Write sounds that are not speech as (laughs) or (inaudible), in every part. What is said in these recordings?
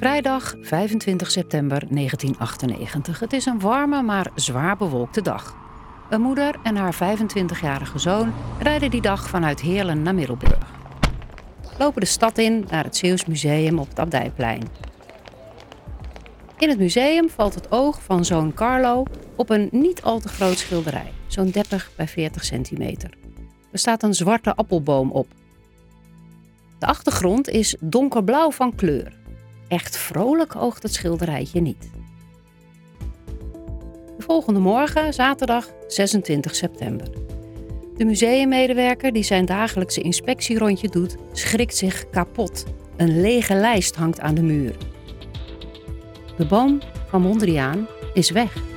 Vrijdag 25 september 1998. Het is een warme, maar zwaar bewolkte dag. Een moeder en haar 25-jarige zoon rijden die dag vanuit Heerlen naar Middelburg. Lopen de stad in naar het Zeeuws Museum op het Abdijplein. In het museum valt het oog van zoon Carlo op een niet al te groot schilderij, zo'n 30 bij 40 centimeter. Er staat een zwarte appelboom op. De achtergrond is donkerblauw van kleur. Echt vrolijk oogt het schilderijtje niet. De volgende morgen, zaterdag 26 september. De museummedewerker die zijn dagelijkse inspectierondje doet, schrikt zich kapot. Een lege lijst hangt aan de muur. De boom van Mondriaan is weg.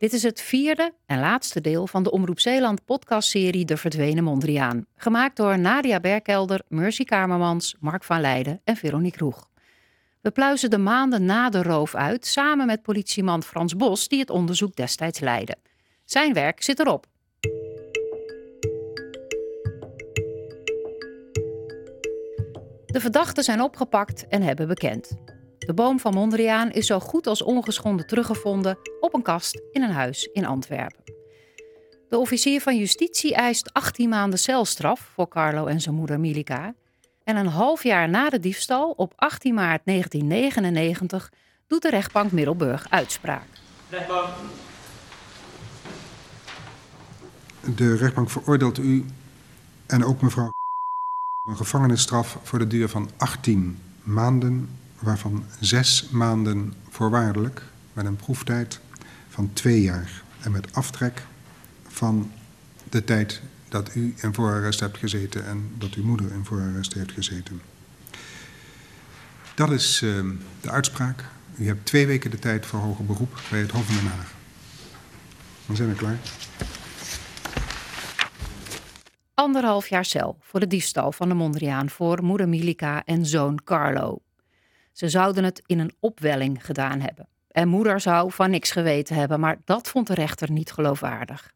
Dit is het vierde en laatste deel van de Omroep Zeeland podcastserie De Verdwenen Mondriaan. Gemaakt door Nadia Berkelder, Mercy Kamermans, Mark van Leijden en Veronique Roeg. We pluizen de maanden na de roof uit samen met politieman Frans Bos, die het onderzoek destijds leidde. Zijn werk zit erop. De verdachten zijn opgepakt en hebben bekend. De boom van Mondriaan is zo goed als ongeschonden teruggevonden op een kast in een huis in Antwerpen. De officier van justitie eist 18 maanden celstraf voor Carlo en zijn moeder Milika. En een half jaar na de diefstal, op 18 maart 1999, doet de rechtbank Middelburg uitspraak. Rechtbank. De rechtbank veroordeelt u en ook mevrouw een gevangenisstraf voor de duur van 18 maanden, waarvan 6 maanden voorwaardelijk, met een proeftijd van 2 jaar en met aftrek van de tijd dat u in voorarrest hebt gezeten en dat uw moeder in voorarrest heeft gezeten. Dat is uh, de uitspraak. U hebt twee weken de tijd voor hoger beroep bij het Hof in Den Haag. Dan zijn we klaar. Anderhalf jaar cel voor de diefstal van de Mondriaan voor moeder Milika en zoon Carlo. Ze zouden het in een opwelling gedaan hebben. En moeder zou van niks geweten hebben, maar dat vond de rechter niet geloofwaardig.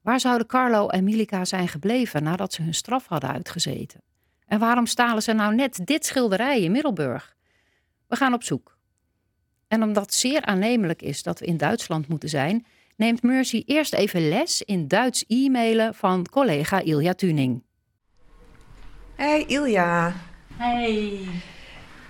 Waar zouden Carlo en Milika zijn gebleven nadat ze hun straf hadden uitgezeten? En waarom stalen ze nou net dit schilderij in Middelburg? We gaan op zoek. En omdat het zeer aannemelijk is dat we in Duitsland moeten zijn, neemt Mercy eerst even les in Duits e-mailen van collega Ilja Tuning. Hey Ilja. Hey.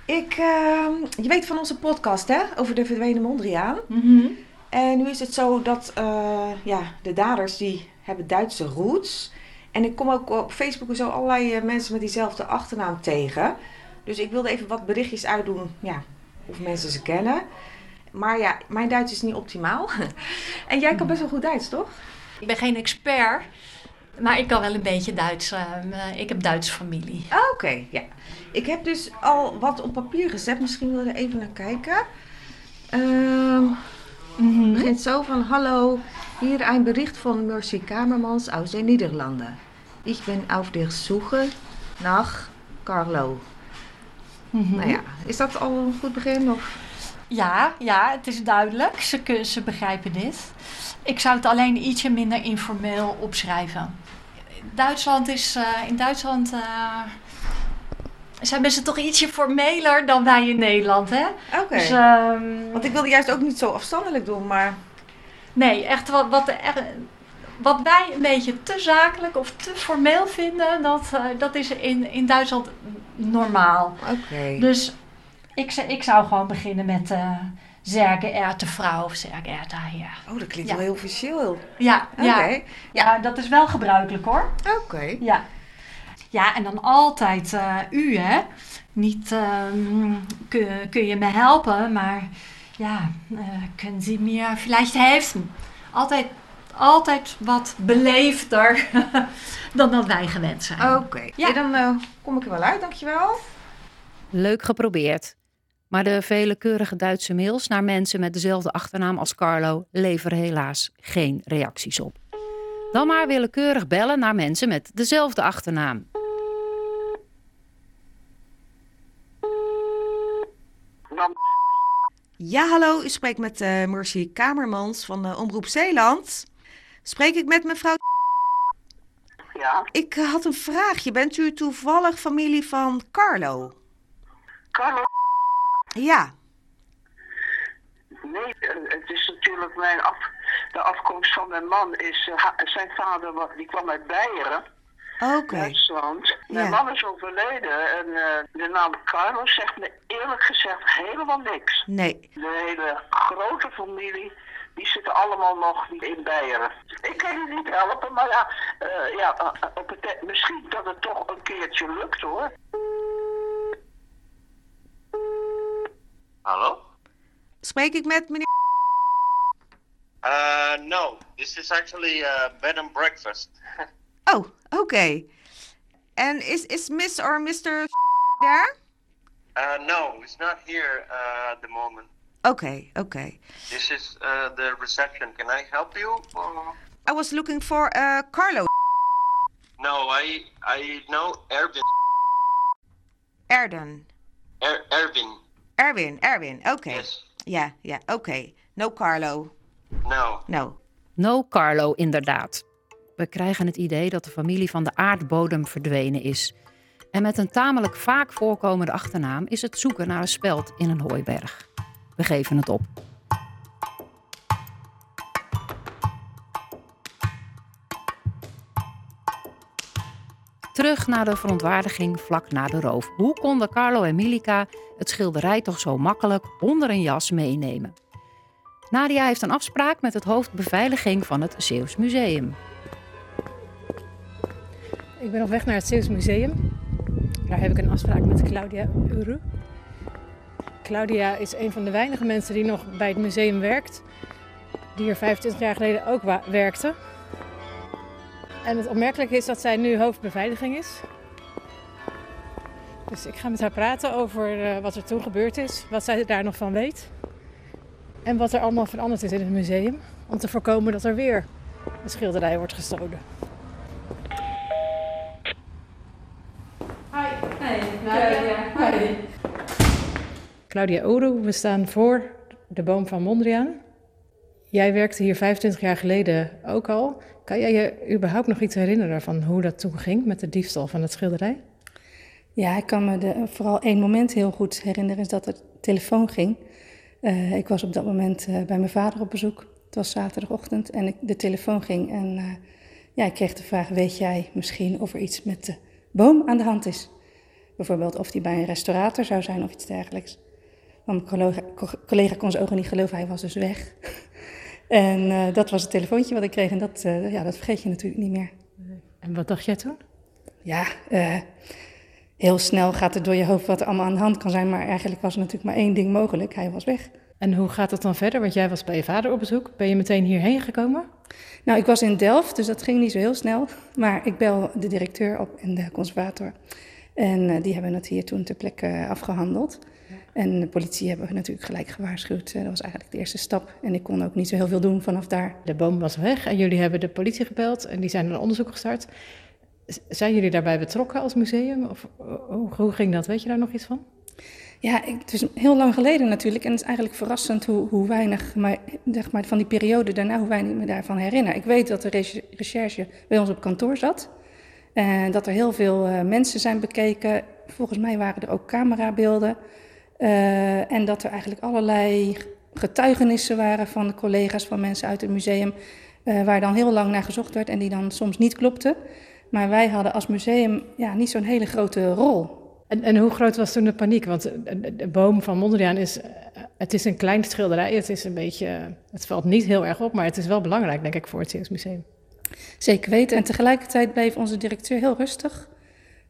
Ik, uh, je weet van onze podcast hè, over de verdwenen Mondriaan. Mm -hmm. En nu is het zo dat uh, ja, de daders die hebben Duitse roots. En ik kom ook op Facebook en zo allerlei uh, mensen met diezelfde achternaam tegen. Dus ik wilde even wat berichtjes uitdoen, ja, of mensen ze kennen. Maar ja, mijn Duits is niet optimaal. (laughs) en jij kan best wel goed Duits, toch? Ik ben geen expert, maar ik kan wel een beetje Duits. Uh, ik heb Duitse familie. Oh, Oké, okay, ja. Ik heb dus al wat op papier gezet. Misschien wil je er even naar kijken. Mhm. Het begint zo van: Hallo, hier een bericht van Mercy Kamermans uit de Nederlanden. Ik ben auf der Suche nach Carlo. Mhm. Nou ja, is dat al een goed begin? Of? Ja, ja, het is duidelijk. Ze, ze begrijpen dit. Ik zou het alleen ietsje minder informeel opschrijven. Duitsland is, eh, in Duitsland eh, zijn mensen toch ietsje formeler dan wij in Nederland, hè? Oké. Dus, ehm, Want ik wilde juist ook niet zo afstandelijk doen, maar. Nee, echt wat, wat, wat wij een beetje te zakelijk of te formeel vinden, dat, eh, dat is in, in Duitsland normaal. Oké. Dus ik, zou- ik zou gewoon beginnen met uh, sehr geëhrte vrouw of sehr heer. Oh, dat klinkt Ja. wel heel officieel. Ja, Oké. ja. ja, dat is wel gebruikelijk hoor. Oké. Ja. Ja, en dan altijd eh, u, hè. Niet ehm, kun, kun je me helpen, maar ja, uh, kunnen Sie mir vielleicht helfen? Altijd, altijd wat beleefder (laughs) dan dat wij gewend zijn. Oké. Ja. Ja. dan eh, kom ik er wel uit, dankjewel. Leuk geprobeerd. Maar de vele keurige Duitse mails naar mensen met dezelfde achternaam als Carlo leveren helaas geen reacties op. Dan maar willekeurig bellen naar mensen met dezelfde achternaam. Ja, hallo. U spreekt met eh Mercy Kamermans van de Omroep Zeeland. Spreek ik met mevrouw... Ja, Ik eh, had een vraagje. Bent u toevallig familie van Carlo? Carlo, Ja. nee, eh, het is natuurlijk mijn af, de afkomst van mijn man is, eh, zijn vader, die kwam uit Beieren, Oké. Duitsland. Mijn Ja. man is overleden en eh, de naam Carlo zegt me eerlijk gezegd helemaal niks. Nee. De hele grote familie, die zitten allemaal nog in Beieren. Ik kan je niet helpen, maar ja, ja op het, e- misschien dat het toch een keertje lukt hoor. Hello? Spreek ik met meneer... Uh, no, this is actually uh, bed and breakfast. (laughs) Oh, oké. En is, is Miss or Mr. daar? Uh, no, it's not here uh, at the moment. Oké, oké. This is uh, the reception. Can I help you? Or- I was looking for uh, Carlo. No, I I know Erwin. Erden. Er- Erwin. Erwin, Erwin. Oké. Yes. Ja, ja, oké. No Carlo. No. No. No Carlo, inderdaad. We krijgen het idee dat de familie van de aardbodem verdwenen is. En met een tamelijk vaak voorkomende achternaam is het zoeken naar een speld in een hooiberg. We geven het op. Terug naar de verontwaardiging vlak na de roof. Hoe konden Carlo en Milica het schilderij toch zo makkelijk onder een jas meenemen? Nadia heeft een afspraak met het hoofd beveiliging van het Zeeuws Museum. Ik ben op weg naar het Zeeuws Museum. Daar heb ik een afspraak met Claudia Uru. Claudia is een van de weinige mensen die nog bij het museum werkt. Die er 25 jaar geleden ook werkte. En het opmerkelijke is dat zij nu hoofdbeveiliging is. Dus ik ga met haar praten over eh, wat er toen gebeurd is, wat zij daar nog van weet. En wat er allemaal veranderd is in het museum. Om te voorkomen dat er weer een schilderij wordt gestolen. Claudia Oru, we staan voor de boom van Mondriaan. Jij werkte hier 25 jaar geleden ook al. Kan jij je überhaupt nog iets herinneren van hoe dat toen ging met de diefstal van het schilderij? Ja, ik kan me de, vooral één moment heel goed herinneren, is dat er telefoon ging. Eh, ik was op dat moment eh, bij mijn vader op bezoek. Het was zaterdagochtend en ik, de telefoon ging. En eh, ja, ik kreeg de vraag, weet jij misschien of er iets met de boom aan de hand is? Bijvoorbeeld of die bij een restaurator zou zijn of iets dergelijks. Mijn collega, co- collega kon zijn ogen niet geloven, hij was dus weg. En eh, dat was het telefoontje wat ik kreeg en dat, eh, ja, dat vergeet je natuurlijk niet meer. En wat dacht jij toen? Ja, eh, heel snel gaat het door je hoofd wat er allemaal aan de hand kan zijn. Maar eigenlijk was er natuurlijk maar één ding mogelijk. Hij was weg. En hoe gaat het dan verder? Want jij was bij je vader op bezoek. Ben je meteen hierheen gekomen? Nou, ik was in Delft, dus dat ging niet zo heel snel. Maar ik bel de directeur op en de conservator. En die hebben het hier toen ter plekke eh, afgehandeld. En de politie hebben we natuurlijk gelijk gewaarschuwd. Eh, dat was eigenlijk de eerste stap. En ik kon ook niet zo heel veel doen vanaf daar. De boom was weg en jullie hebben de politie gebeld en die zijn een onderzoek gestart. Zijn jullie daarbij betrokken als museum? Of eh, hoe, ging dat? Weet je daar nog iets van? Ja, het is heel lang geleden natuurlijk. En het is eigenlijk verrassend hoe, hoe weinig, maar, zeg maar, van die periode daarna, hoe weinig ik me daarvan herinner. Ik weet dat de reche- recherche bij ons op kantoor zat. En dat er heel veel eh, mensen zijn bekeken. Volgens mij waren er ook camerabeelden. Eh, en dat er eigenlijk allerlei getuigenissen waren van de collega's, van mensen uit het museum. eh, waar dan heel lang naar gezocht werd en die dan soms niet klopten. Maar wij hadden als museum ja, niet zo'n hele grote rol. En, en hoe groot was toen de paniek? Want de, de- boom van Mondriaan is, eh, het is een klein schilderij. Het is een beetje, het valt niet heel erg op, maar het is wel belangrijk, denk ik, voor het Zeeuws Museum. Zeker weten. En tegelijkertijd bleef onze directeur heel rustig.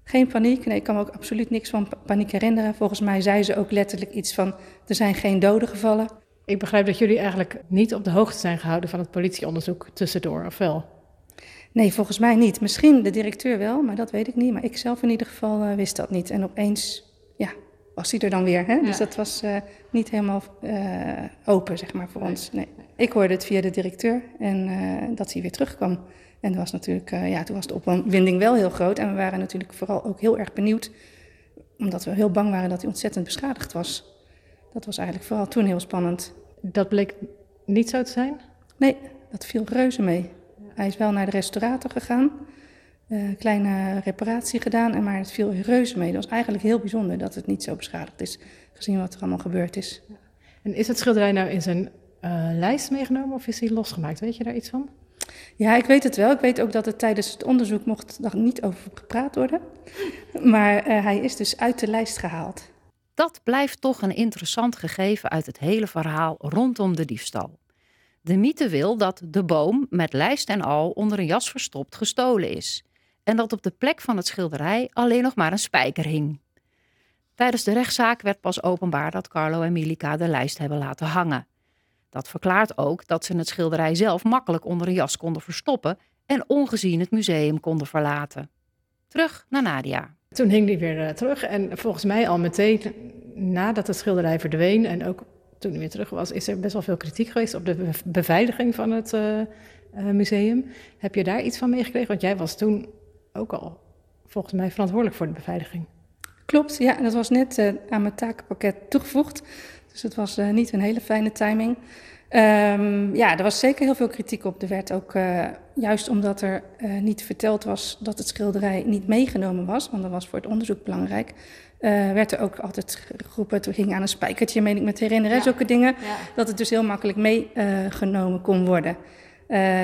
Geen paniek. Nee, ik kan me ook absoluut niks van pa- paniek herinneren. Volgens mij zei ze ook letterlijk iets van: er zijn geen doden gevallen. Ik begrijp dat jullie eigenlijk niet op de hoogte zijn gehouden van het politieonderzoek tussendoor, of wel? Nee, volgens mij niet. Misschien de directeur wel, maar dat weet ik niet. Maar ik zelf in ieder geval eh, wist dat niet. En opeens, ja, was hij er dan weer. Hè? Dus dat was eh, niet helemaal eh, open, zeg maar, voor ons. Nee. Ik hoorde het via de directeur en dat hij weer terugkwam. En dat was natuurlijk, eh, ja, toen was de opwinding wel heel groot. En we waren natuurlijk vooral ook heel erg benieuwd, omdat we heel bang waren dat hij ontzettend beschadigd was. Dat was eigenlijk vooral toen heel spannend. Dat bleek niet zo te zijn? Nee, dat viel reuze mee. Hij is wel naar de restaurator gegaan. eh, kleine reparatie gedaan, en maar het viel reuze mee. Dat was eigenlijk heel bijzonder dat het niet zo beschadigd is, gezien wat er allemaal gebeurd is. En is het schilderij nou in zijn eh, lijst meegenomen of is hij losgemaakt? Weet je daar iets van? Ja, ik weet het wel. Ik weet ook dat het tijdens het onderzoek mocht nog niet over gepraat worden. Maar eh, hij is dus uit de lijst gehaald. Dat blijft toch een interessant gegeven uit het hele verhaal rondom de diefstal. De mythe wil dat de boom met lijst en al onder een jas verstopt gestolen is. En dat op de plek van het schilderij alleen nog maar een spijker hing. Tijdens de rechtszaak werd pas openbaar dat Carlo en Milica de lijst hebben laten hangen. Dat verklaart ook dat ze het schilderij zelf makkelijk onder een jas konden verstoppen en ongezien het museum konden verlaten. Terug naar Nadia. Toen hing die weer eh, terug en volgens mij al meteen nadat het schilderij verdween en ook toen hij weer terug was, is er best wel veel kritiek geweest op de bev- beveiliging van het eh, eh, museum. Heb je daar iets van meegekregen? Want jij was toen ook al volgens mij verantwoordelijk voor de beveiliging. Klopt, ja, dat was net aan mijn takenpakket toegevoegd. Dus het was eh, niet een hele fijne timing. Ehm, ja, er was zeker heel veel kritiek op. Er werd ook, eh, juist omdat er eh, niet verteld was dat het schilderij niet meegenomen was, want dat was voor het onderzoek belangrijk, werd er ook altijd geroepen, toen ging aan een spijkertje, meen ik me te herinneren, Ja. zulke dingen, Ja. dat het dus heel makkelijk meegenomen kon worden.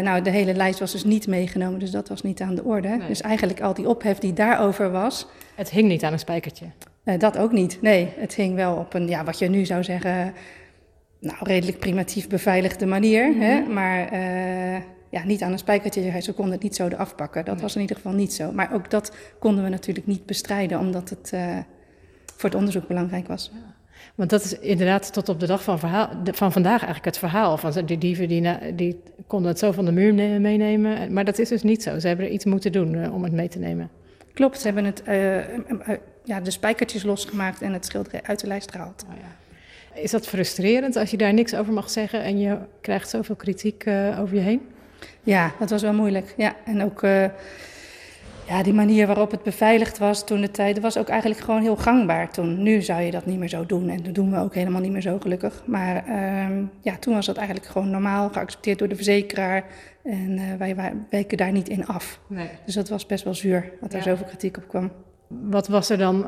Nou, de hele lijst was dus niet meegenomen, dus dat was niet aan de orde. Nee. Dus eigenlijk al die ophef die daarover was, Het hing niet aan een spijkertje. Dat ook niet. Nee, het hing wel op een, ja, wat je nu zou zeggen, nou, redelijk primitief beveiligde manier. hè? Maar eh, ja, niet aan een spijkertje. Ze konden het niet zo eraf pakken. Dat was in ieder geval niet zo. Maar ook dat konden we natuurlijk niet bestrijden, omdat het eh, voor het onderzoek belangrijk was. Want dat is inderdaad tot op de dag van, verhaal, van vandaag eigenlijk het verhaal. Van die dieven die, na- die konden het zo van de muur ne- meenemen. Maar dat is dus niet zo. Ze hebben er iets moeten doen eh, om het mee te nemen. Klopt, ze hebben het, ja, de spijkertjes losgemaakt en het schilderij uit de lijst gehaald. Oh ja. Is dat frustrerend als je daar niks over mag zeggen en je krijgt zoveel kritiek eh, over je heen? Ja, dat was wel moeilijk. Ja, en ook eh, ja, die manier waarop het beveiligd was toen de tijd, was ook eigenlijk gewoon heel gangbaar toen. Nu zou je dat niet meer zo doen en dat doen we ook helemaal niet meer zo gelukkig. Maar ehm, ja, toen was dat eigenlijk gewoon normaal, geaccepteerd door de verzekeraar. En eh, wij, wij weken daar niet in af. Nee. Dus dat was best wel zuur, dat er Ja. zoveel kritiek op kwam. Wat was er dan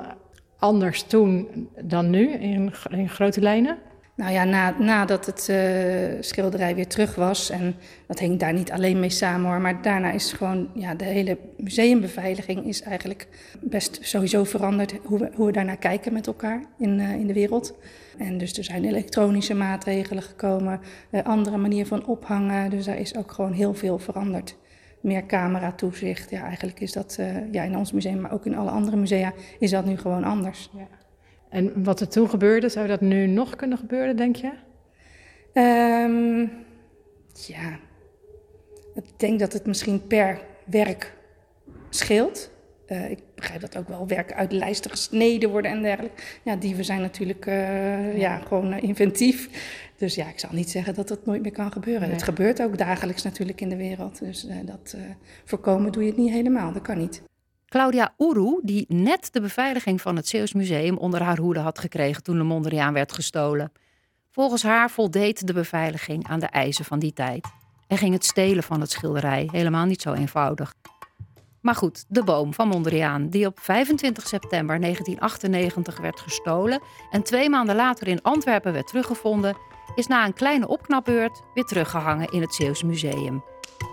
anders toen dan nu in, grote lijnen? Nou ja, na, nadat het eh, schilderij weer terug was, en dat hing daar niet alleen mee samen hoor, maar daarna is gewoon, ja, de hele museumbeveiliging is eigenlijk best sowieso veranderd, hoe we, hoe we daarnaar kijken met elkaar in, eh, in de wereld. En dus er zijn elektronische maatregelen gekomen, eh, andere manier van ophangen, dus daar is ook gewoon heel veel veranderd. Meer camera-toezicht, ja, eigenlijk is dat eh, ja, in ons museum, maar ook in alle andere musea, is dat nu gewoon anders. En wat er toen gebeurde, zou dat nu nog kunnen gebeuren, denk je? Ehm, ja, ik denk dat het misschien per werk scheelt. Eh, ik begrijp dat ook wel werken uit lijsten gesneden worden en dergelijke. Ja, dieven zijn natuurlijk eh, ja, gewoon eh, inventief. Dus ja, ik zal niet zeggen dat dat nooit meer kan gebeuren. Nee. Het gebeurt ook dagelijks natuurlijk in de wereld. Dus dat voorkomen doe je het niet helemaal. Dat kan niet. Claudia Oeroe, die net de beveiliging van het Zeeuws Museum onder haar hoede had gekregen toen de Mondriaan werd gestolen. Volgens haar voldeed de beveiliging aan de eisen van die tijd. En ging het stelen van het schilderij helemaal niet zo eenvoudig. Maar goed, de boom van Mondriaan, die op 25 september 1998 werd gestolen en twee maanden later in Antwerpen werd teruggevonden, is na een kleine opknapbeurt weer teruggehangen in het Zeeuws Museum.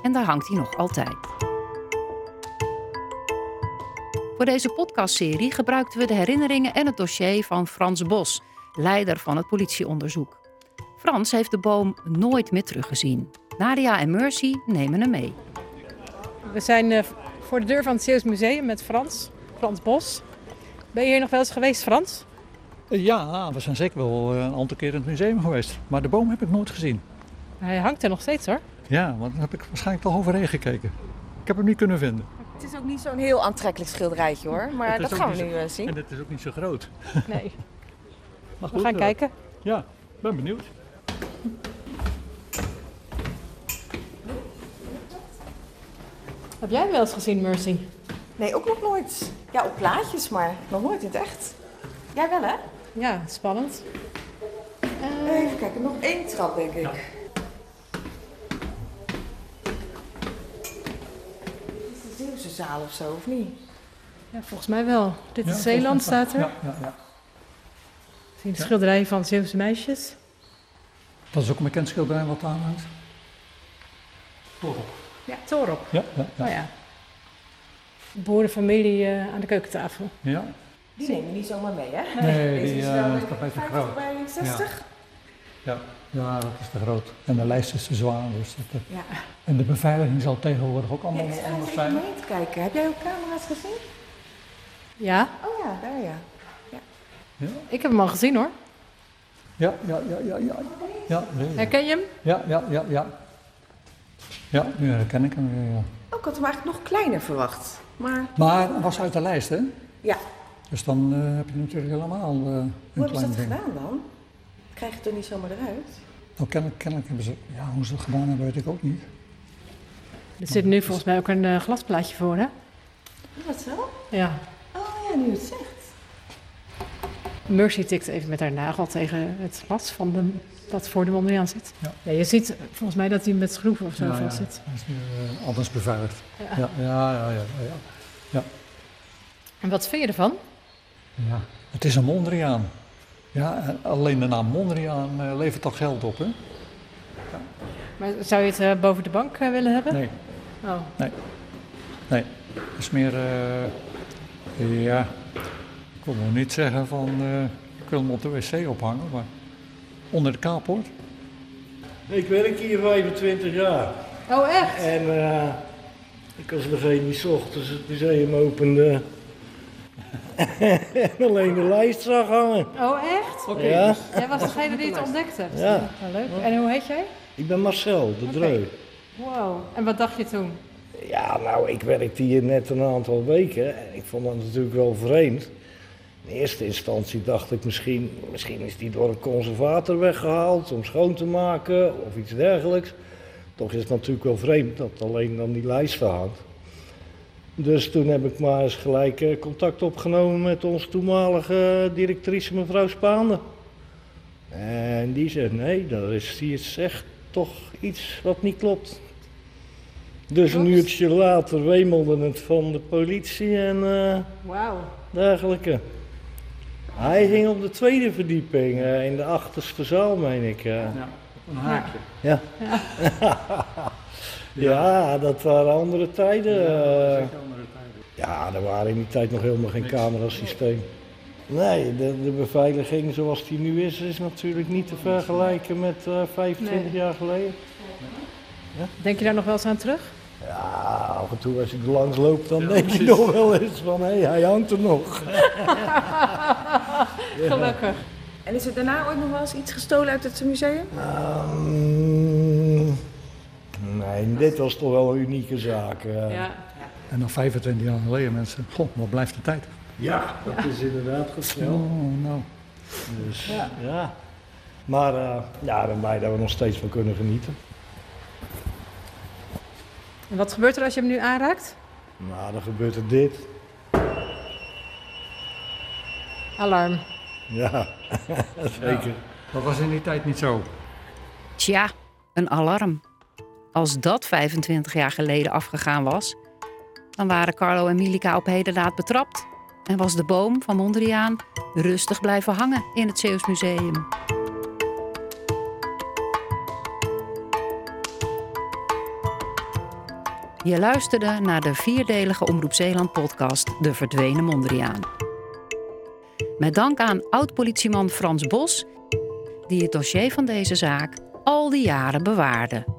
En daar hangt hij nog altijd. Voor deze podcastserie gebruikten we de herinneringen en het dossier van Frans Bos, leider van het politieonderzoek. Frans heeft de boom nooit meer teruggezien. Nadia en Mercy nemen hem mee. We zijn eh, voor de deur van het Zeeuws Museum met Frans, Frans Bos. Ben je hier nog wel eens geweest, Frans? Eh, Ja, we zijn zeker wel eh, een aantal keer in het museum geweest. Maar de boom heb ik nooit gezien. Hij hangt er nog steeds hoor. Ja, want dan heb ik waarschijnlijk al overheen gekeken. Ik heb hem niet kunnen vinden. Het is ook niet zo'n heel aantrekkelijk schilderijtje hoor, maar dat gaan we nu zo- eh, zien. En het is ook niet zo groot. Nee. (laughs) Maar We gaan kijken. Ja, ben benieuwd. Heb jij hem wel eens gezien, Mercy? Nee, ook nog nooit. Ja, op plaatjes, maar nog nooit in het echt. Jij wel hè? Ja, spannend. Even kijken, nog één trap denk ik. Dit is de Zeeuwse zaal of zo, of niet? Ja, volgens mij wel. Dit Ja, is Zeeland, staat er. Ja, ja, ja. Zie je de Ja. schilderij van Zeeuwse meisjes? Dat is ook een bekend schilderij wat daar hangt. Ja, Torop. Ja, ja, ja. Oh ja. Boerenfamilie eh, aan de keukentafel. Ja. Die neem je niet zomaar mee, hè? Nee, Deze die is eh, wel is een toch beter 50 groot. bij 60? Ja. ja, dat is te groot. En de lijst is te zwaar. Dus dat, eh, Ja. En de beveiliging zal tegenwoordig ook allemaal Ja, ik wel ga anders even zijn. mee te kijken. Heb jij ook camera's gezien? Ja, Oh ja, daar ja. Ja, ik heb hem al gezien hoor. ja, ja, ja, ja. Ja, ja, ja, Herken je hem? ja, ja, ja. Ja, ja nu herken ik hem weer, ja. Oh, ik had hem eigenlijk nog kleiner verwacht. Maar Maar hij was uit de lijst, hè? ja, Dus dan eh, heb je natuurlijk helemaal eh, hoe een hebben ze dat ding. gedaan dan? Krijg je het er niet zomaar eruit? Nou, kennelijk, kennelijk hebben ze... Ja, hoe ze dat gedaan hebben, weet ik ook niet. Er zit nu volgens mij ook een eh, glasplaatje voor hè? Wat zo? Ja. Oh ja, nu het zegt. Mercy tikt even met haar nagel tegen het glas van de, dat voor de Mondriaan zit. Ja. je ziet volgens mij dat hij met schroeven of zo ja, vast ja, zit. hij is nu eh, anders beveiligd. Ja. Ja, ja, ja, ja. ja, ja. En wat vind je ervan? ja. Het is een Mondriaan. Ja, en alleen de naam Mondriaan eh, levert toch geld op, hè? Maar zou je het eh, boven de bank willen hebben? Nee, Oh. nee. Nee, het is meer... eh, ja, wil nog niet zeggen van... eh, ik wil hem op de wc ophangen, maar onder de kaappoort. Ik werk hier 25 jaar. Oh, echt? En eh, ik was degene die 's ochtends het museum opende. (laughs) en alleen de lijst zag hangen. Oh, echt? Ja, Jij was degene die het ontdekt hebt. Ja. Nou, leuk. En hoe heet jij? ik ben Marcel, de Dreu. Wow. En wat dacht je toen? Ja, nou, ik werkte hier net een aantal weken en ik vond dat natuurlijk wel vreemd. In eerste instantie dacht ik misschien, misschien is die door een conservator weggehaald om schoon te maken of iets dergelijks. Toch is het natuurlijk wel vreemd dat alleen dan die lijst hangt. Dus toen heb ik maar eens gelijk eh, contact opgenomen met onze toenmalige directrice mevrouw Spaande. En die zegt, nee, dat is, hier is echt toch iets wat niet klopt. Dus een uurtje later wemelde het van de politie en eh, Wauw. dergelijke. Hij ging op de tweede verdieping, eh, in de achterste zaal, meen ik. eh. Een haakje. (laughs) Ja. ja, dat waren andere tijden. eh. Ja, er waren in die tijd nog helemaal geen camerasysteem. Nee, de, de beveiliging zoals die nu is, is natuurlijk niet te vergelijken met eh 25 Nee. jaar geleden. Denk je daar nog wel eens aan terug? Ja, af en toe als ik er langs loop, dan denk ik nog wel eens van, hé, hij hangt er nog. (laughs) Gelukkig. En is er daarna ooit nog wel eens iets gestolen uit het museum? Ehm, nee, dit was toch wel een unieke zaak. eh. Ja. En dan 25 jaar geleden, mensen. Goh, wat blijft de tijd? Ja, dat is inderdaad gesneld. Oh, nou. Dus ja. Maar eh, ja, ben blij dat we nog steeds van kunnen genieten. En wat gebeurt er als je hem nu aanraakt? Nou, dan gebeurt er dit. Alarm. Ja, (laughs) zeker. Dat was in die tijd niet zo. Tja, een alarm. Als dat 25 jaar geleden afgegaan was, dan waren Carlo en Milica op hedendaad betrapt. En was de boom van Mondriaan rustig blijven hangen in het Zeeuws Museum. Je luisterde naar de vierdelige Omroep Zeeland podcast De Verdwenen Mondriaan. Met dank aan oud-politieman Frans Bos, die het dossier van deze zaak al die jaren bewaarde.